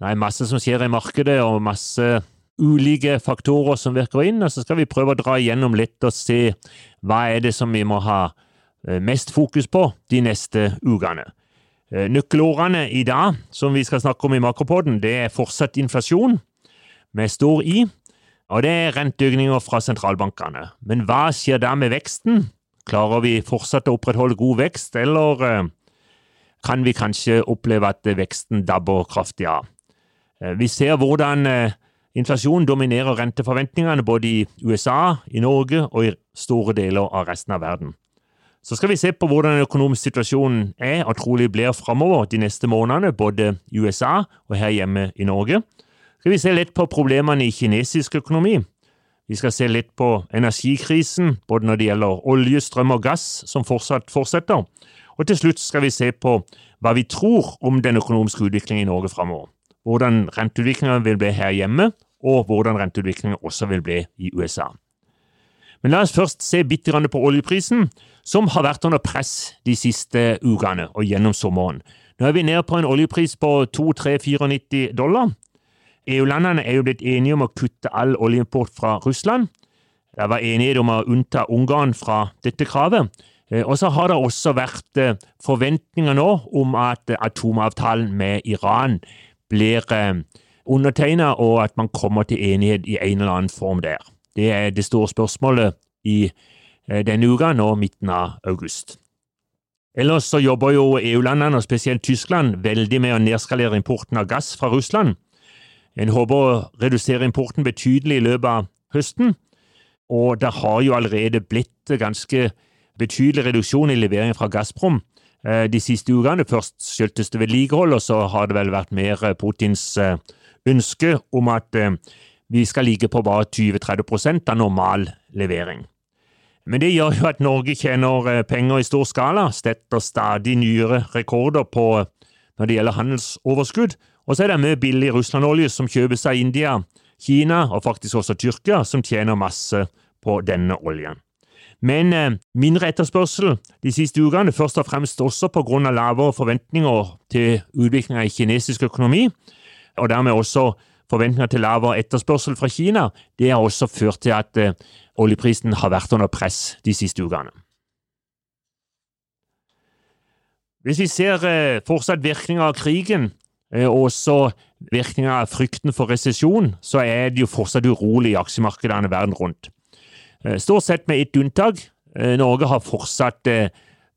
Er masse som skjer i markedet, og masse ulike faktorer som virker inn. og Så skal vi prøve å dra igjennom litt og se hva er det som vi må ha eh, mest fokus på de neste ukene. Eh, nøkkelordene i dag som vi skal snakke om i makropoden, det er fortsatt inflasjon, med stor I, og det er renteøkninger fra sentralbankene. Men hva skjer da med veksten? Klarer vi fortsatt å opprettholde god vekst, eller eh, kan vi kanskje oppleve at veksten dabber kraftig av? Vi ser hvordan Inflasjon dominerer renteforventningene både i USA, i Norge og i store deler av resten av verden. Så skal vi se på hvordan den økonomiske situasjonen er og trolig blir framover de neste månedene, både i USA og her hjemme i Norge. Så skal vi se litt på problemene i kinesisk økonomi. Vi skal se litt på energikrisen, både når det gjelder olje, strøm og gass, som fortsatt fortsetter. Og til slutt skal vi se på hva vi tror om den økonomiske utviklingen i Norge framover hvordan renteutviklingen vil bli her hjemme, og hvordan renteutviklingen også vil bli i USA. Men la oss først se bitte på oljeprisen, som har vært under press de siste ukene og gjennom sommeren. Nå er vi nede på en oljepris på 2-3-94 dollar. EU-landene er jo blitt enige om å kutte all oljeimport fra Russland. Det var enighet om å unnta Ungarn fra dette kravet. Eh, og så har det også vært eh, forventninger nå om at atomavtalen med Iran blir eh, undertegna, og at man kommer til enighet i en eller annen form der. Det er det store spørsmålet i eh, denne uka, nå midten av august. Ellers så jobber jo EU-landene, og spesielt Tyskland, veldig med å nedskalere importen av gass fra Russland. En håper å redusere importen betydelig i løpet av høsten, og det har jo allerede blitt ganske betydelig reduksjon i leveringen fra Gazprom. Eh, de siste ukene. Først skyldtes det vedlikehold, og så har det vel vært mer eh, Putins eh, ønske om at vi skal ligge på bare 20-30 av normal levering. Men det gjør jo at Norge tjener penger i stor skala, stetter stadig nyere rekorder på når det gjelder handelsoverskudd, og så er det mye billig russlandolje som kjøpes av India, Kina og faktisk også Tyrkia, som tjener masse på denne oljen. Men eh, mindre etterspørsel de siste ukene, først og fremst også pga. lavere forventninger til utviklinga i kinesisk økonomi, og dermed også forventninger til lavere etterspørsel fra Kina, det har også ført til at eh, oljeprisen har vært under press de siste ukene. Hvis vi ser eh, fortsatt virkninger av krigen, og også virkninger av frykten for resesjon, så er det jo fortsatt urolig i aksjemarkedene verden rundt. Eh, stort sett med ett unntak. Eh, Norge har fortsatt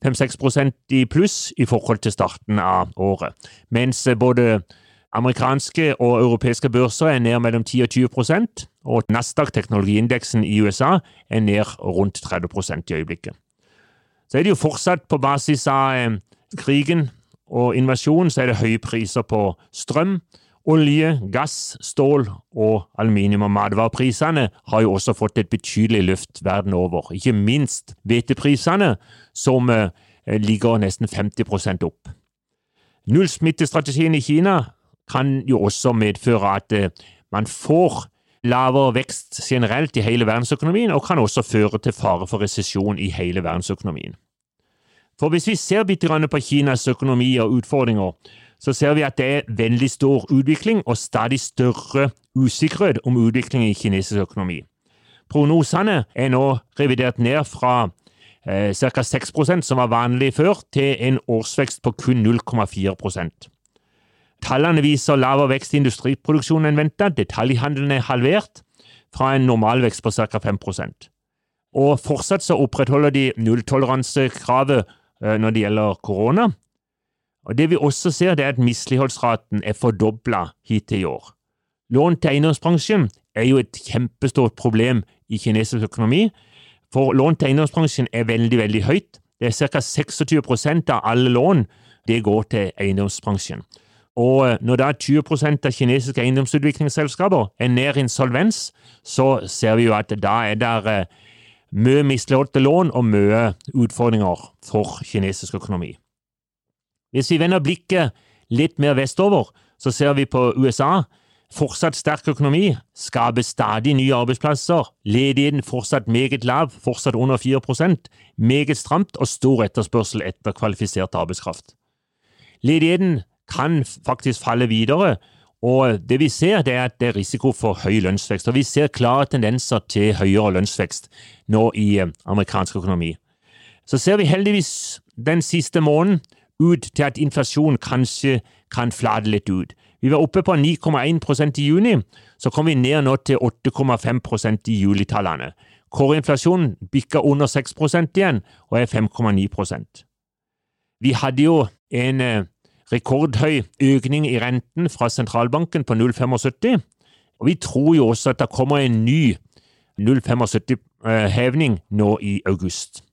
5-6 eh, i pluss i forhold til starten av året, mens både amerikanske og europeiske børser er ned mellom 10 og 20% og Nasdaq, teknologiindeksen i USA, er ned rundt 30% i øyeblikket. Så er det jo fortsatt på basis av krigen og invasjonen, så er det høye priser på strøm, Olje, gass, stål og aluminium- og matvareprisene har jo også fått et betydelig løft verden over. Ikke minst hveteprisene, som eh, ligger nesten 50% opp. Nullsmittestrategien i Kina kan jo også medføre at eh, man får lavere vekst generelt i hele verdensøkonomien, og kan også føre til fare for resesjon i hele verdensøkonomien. For hvis vi ser bitte på Kinas økonomi og utfordringer, så ser vi at det er veldig stor utvikling og stadig større usikkerhet om utviklingen i kinesisk økonomi. Prognosene er nå revidert ned fra eh, ca. 6% som var vanlig før, til en årsvekst på kun 0,4% Tallene viser lavere vekst i industriproduksjonen enn ventet, detaljhandelen er halvert, fra en normalvekst på ca. 5% Og fortsatt så opprettholder de nulltoleransekravet eh, når det gjelder korona, og Det vi også ser, det er at misligholdsraten er fordobla hittil i år. Lån til eiendomsbransjen er jo et kjempestort problem i kinesisk økonomi, for lån til eiendomsbransjen er veldig, veldig høyt. Det er ca. 26% av alle lån det går til eiendomsbransjen. Og når da 20% av kinesiske eiendomsutviklingsselskaper er nær insolvens, så ser vi jo at da er det mye misligholdte lån og mye utfordringer for kinesisk økonomi. Hvis vi vender blikket litt mer vestover, så ser vi på USA. Fortsatt sterk økonomi, skaper stadig nye arbeidsplasser, ledigheten fortsatt meget lav, fortsatt under 4% meget stramt og stor etterspørsel etter kvalifisert arbeidskraft. Ledigheten kan faktisk falle videre, og det vi ser, det er at det er risiko for høy lønnsvekst. Og vi ser klare tendenser til høyere lønnsvekst nå i eh, amerikansk økonomi. Så ser vi heldigvis den siste måneden ut til at inflasjonen kanskje kan flate litt ut. Vi var oppe på 9,1% i juni, så kom vi ned nå til 8,5% i julitallene. Kåreinflasjonen bikka under 6 igjen og er 5,9% Vi hadde jo en eh, rekordhøy økning i renten fra sentralbanken på 0,75, og vi tror jo også at det kommer en ny 0,75-hevning nå i august.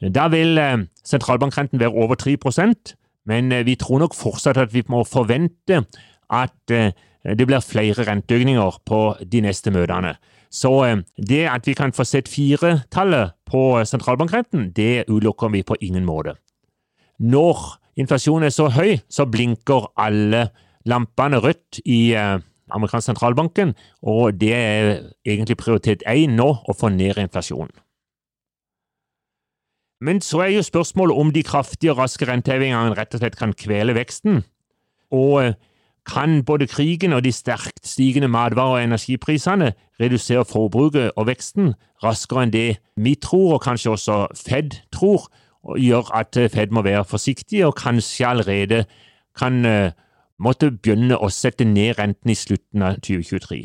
Da vil eh, sentralbankrenten være over 3% men eh, vi tror nok fortsatt at vi må forvente at eh, det blir flere renteøkninger på de neste møtene. Så det at vi kan få sett firetallet på sentralbankrenten, det utelukker vi på ingen måte. Når inflasjonen er så høy, så blinker alle lampene rødt i amerikansk sentralbanken, og det er egentlig prioritet én nå, å få ned inflasjonen. Men så er jo spørsmålet om de kraftige og raske rentehevingene rett og slett kan kvele veksten. Og eh, kan både krigen og de sterkt stigende matvarer- og energiprisene redusere forbruket og veksten raskere enn det vi tror, og kanskje også Fed tror, og gjør at eh, Fed må være forsiktig og kanskje allerede kan uh, måtte begynne å sette ned renten i slutten av 2023.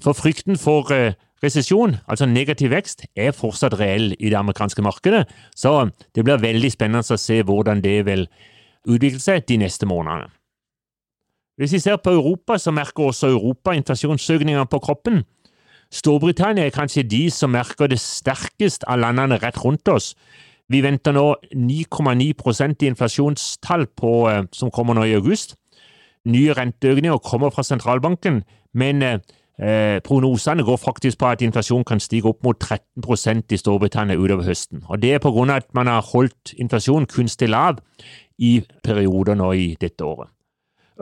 For frykten for Resesjon, altså negativ vekst, er fortsatt reell i det amerikanske markedet, så det blir veldig spennende å se hvordan det vil utvikle seg de neste månedene. Hvis vi ser på Europa, så merker også Europa inflasjonsøkninger på kroppen. Storbritannia er kanskje de som merker det sterkest av landene rett rundt oss. Vi venter nå 9,9% i inflasjonstall på, eh, som kommer nå i august. Nye renteøkninger kommer fra sentralbanken, men eh, Eh, prognosene går faktisk på at inflasjonen kan stige opp mot 13 i Storbritannia utover høsten. Og Det er av at man har holdt inflasjonen kunstig lav i perioder nå i dette året.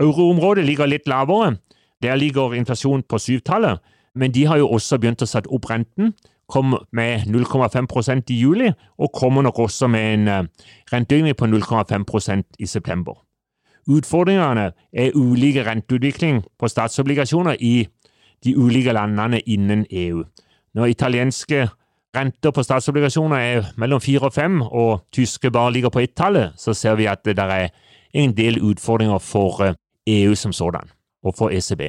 Euroområdet ligger litt lavere. Der ligger inflasjonen på syvtallet, men de har jo også begynt å sette opp renten. Kom med 0,5% i juli, og kommer nok også med en uh, renteøkning på 0,5% i september. Utfordringene er ulike renteutvikling på statsobligasjoner i de ulike landene innen EU. Når italienske renter på statsobligasjoner er mellom fire og fem, og tyske bare ligger på ett-tallet, så ser vi at det er en del utfordringer for EU eh, e som sådan, og for ECB.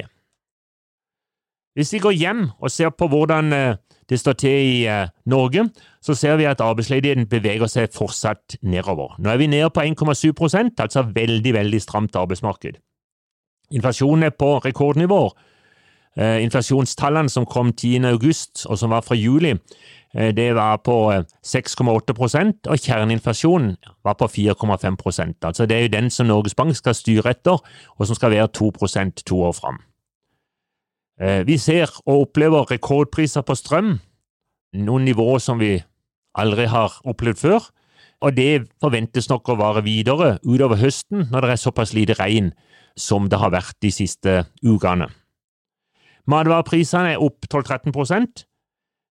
Hvis vi går hjem og ser på hvordan eh, det står til i eh, Norge, så ser vi at arbeidsledigheten beveger seg fortsatt nedover. Nå er vi nede på 1,7% altså veldig, veldig stramt arbeidsmarked. Inflasjonen er på rekordnivåer, inflasjonstallene som kom 10. august, og som var fra juli, eh, det var på 6,8 eh, og kjerneinflasjonen var på 4,5% Altså Det er jo den som Norges Bank skal styre etter, og som skal være 2% to år fram. Vi ser og opplever rekordpriser på strøm, noen nivåer som vi aldri har opplevd før, og det forventes nok å vare videre utover høsten når det er såpass lite regn som det har vært de siste ukene. Matvareprisene er opp 12-13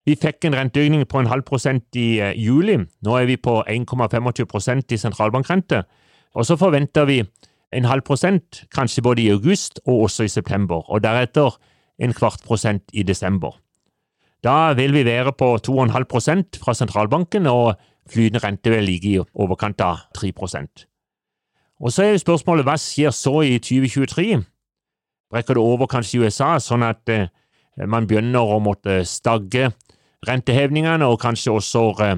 Vi fikk en renteøkning på en halv prosent i uh, juli. Nå er vi på 1,25% i sentralbankrente. Og så forventer vi en halv prosent, kanskje både i august og også i september, og deretter en kvart prosent i desember. Da vil vi være på 2,5% fra sentralbanken, og flytende rente vil ligge i overkant av 3% Og Så er spørsmålet hva skjer så i 2023? Brekker det over kanskje i USA, sånn at eh, man begynner å måtte stagge rentehevningene, og kanskje også eh,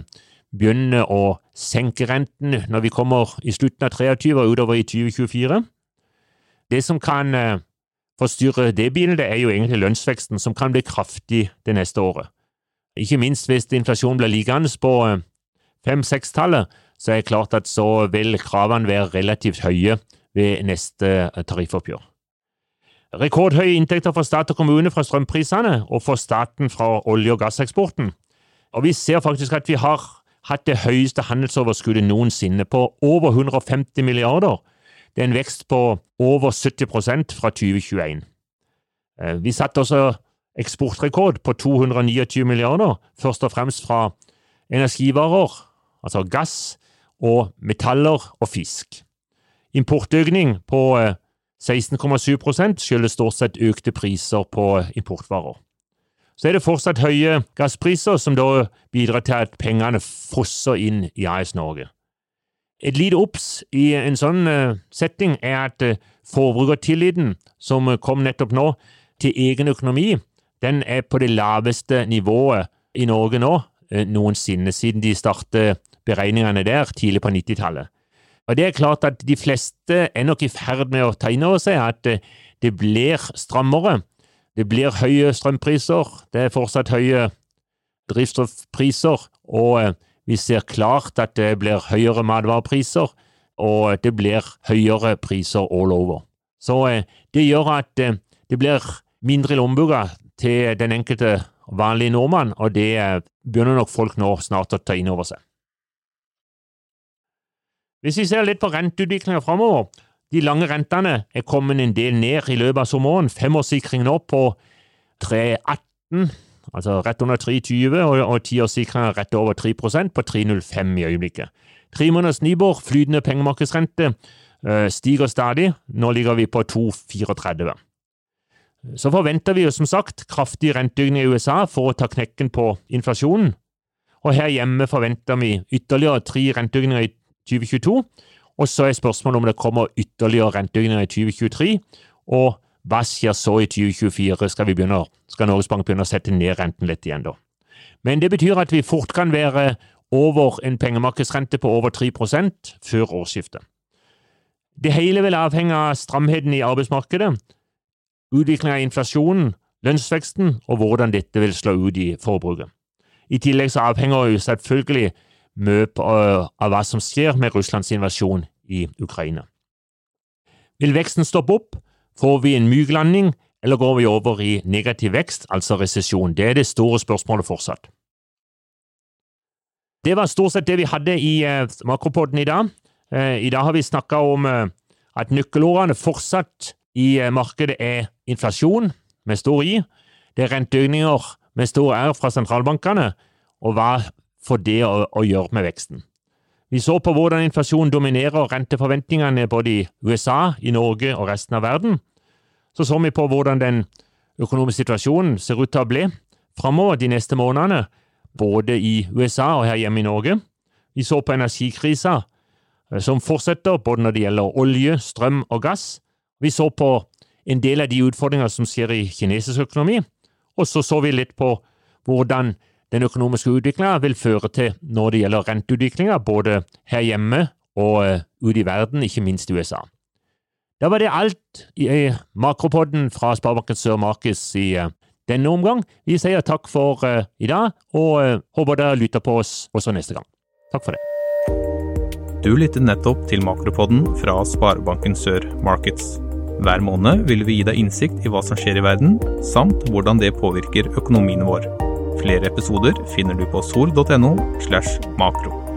begynne å senke renten når vi kommer i slutten av 23 og utover i 2024. Det som kan eh, forstyrre det bildet, er jo egentlig lønnsveksten, som kan bli kraftig det neste året. Ikke minst hvis inflasjonen blir liggende på fem-seks-tallet, så er det klart at så vil kravene være relativt høye ved neste tariffoppgjør. Rekordhøye inntekter for stat og kommune fra strømprisene, og for staten fra olje- og gasseksporten. Og vi ser faktisk at vi har hatt det høyeste handelsoverskuddet noensinne, på over 150 milliarder. Det er en vekst på over 70% fra 2021. Eh, vi satte også eksportrekord på 229 milliarder, først og fremst fra energivarer, altså gass, og metaller og fisk. Importøkning på 16,7% skyldes stort sett økte priser på importvarer. Så er det fortsatt høye gasspriser, som da bidrar til at pengene fosser inn i AS Norge. Et lite obs i en sånn setting er at forbrukertilliten, som kom nettopp nå, til egen økonomi, den er på det laveste nivået i Norge nå noensinne, siden de startet beregningene der tidlig på 90-tallet. Og det er klart at de fleste er nok i ferd med å ta inn over seg at eh, det blir strammere. Det blir høye strømpriser, det er fortsatt høye drivstoffpriser, og eh, vi ser klart at det blir høyere matvarepriser, og det blir høyere priser all over. Så eh, det gjør at det blir mindre i til den enkelte vanlige nordmann, og det begynner nok folk nå snart å ta inn over seg. Hvis vi ser litt på renteutviklinga framover, de lange rentene er kommet en del ned i løpet av sommeren. Femårssikringen opp på 3,18, altså rett under 3,20, og, og tiårssikringen rett over 3% på 3,05 i øyeblikket. Tre måneders Nibor, flytende pengemarkedsrente, øh, stiger stadig. Nå ligger vi på 2,34. Så forventer vi jo som sagt kraftig renteøkning i USA for å ta knekken på inflasjonen. Og her hjemme forventer vi ytterligere tre renteøkninger i 2022. Og så er spørsmålet om det kommer ytterligere renteøkninger i 2023. Og hva skjer så i 2024? Skal, begynne, skal Norges Bank begynne å sette ned renten litt igjen, da? Men det betyr at vi fort kan være over en pengemarkedsrente på over 3% før årsskiftet. Det hele vil avhenge av stramheten i arbeidsmarkedet, utviklingen av inflasjonen, lønnsveksten og hvordan dette vil slå ut i forbruket. I tillegg så avhenger jo selvfølgelig mye av hva som skjer med Russlands invasjon i Ukraina. Vil veksten stoppe opp? Får vi en myk landing, eller går vi over i negativ vekst, altså resesjon? Det er det store spørsmålet fortsatt. Det var stort sett det vi hadde i uh, makropodden i dag. Uh, I dag har vi snakka om at nøkkelordene fortsatt i markedet er inflasjon, med stor I, det er renteøkninger med stor R fra sentralbankene, og hva for det å, å gjøre med veksten. Vi så på hvordan inflasjonen dominerer renteforventningene både i USA, i Norge og resten av verden. Så så vi på hvordan den økonomiske situasjonen ser ut til å bli framover de neste månedene, både i USA og her hjemme i Norge. Vi så på energikrisa eh, som fortsetter, både når det gjelder olje, strøm og gass. Vi så på en del av de utfordringer som skjer i kinesisk økonomi, og så så vi litt på hvordan den økonomiske utviklinga vil føre til når det gjelder renteutviklinga, både her hjemme og uh, ute i verden, ikke minst i USA. Da var det alt i makropodden fra Sparebanken Sør Markeds i uh, denne omgang. Vi sier takk for i dag, og håper dere lytter på oss også neste gang. Takk for det. Du lyttet nettopp til Makropodden fra Sparebanken Sør Markets. Hver måned vil vi gi deg innsikt i hva som skjer i verden, samt hvordan det påvirker økonomien vår. Flere episoder finner du på sol.no slash makro.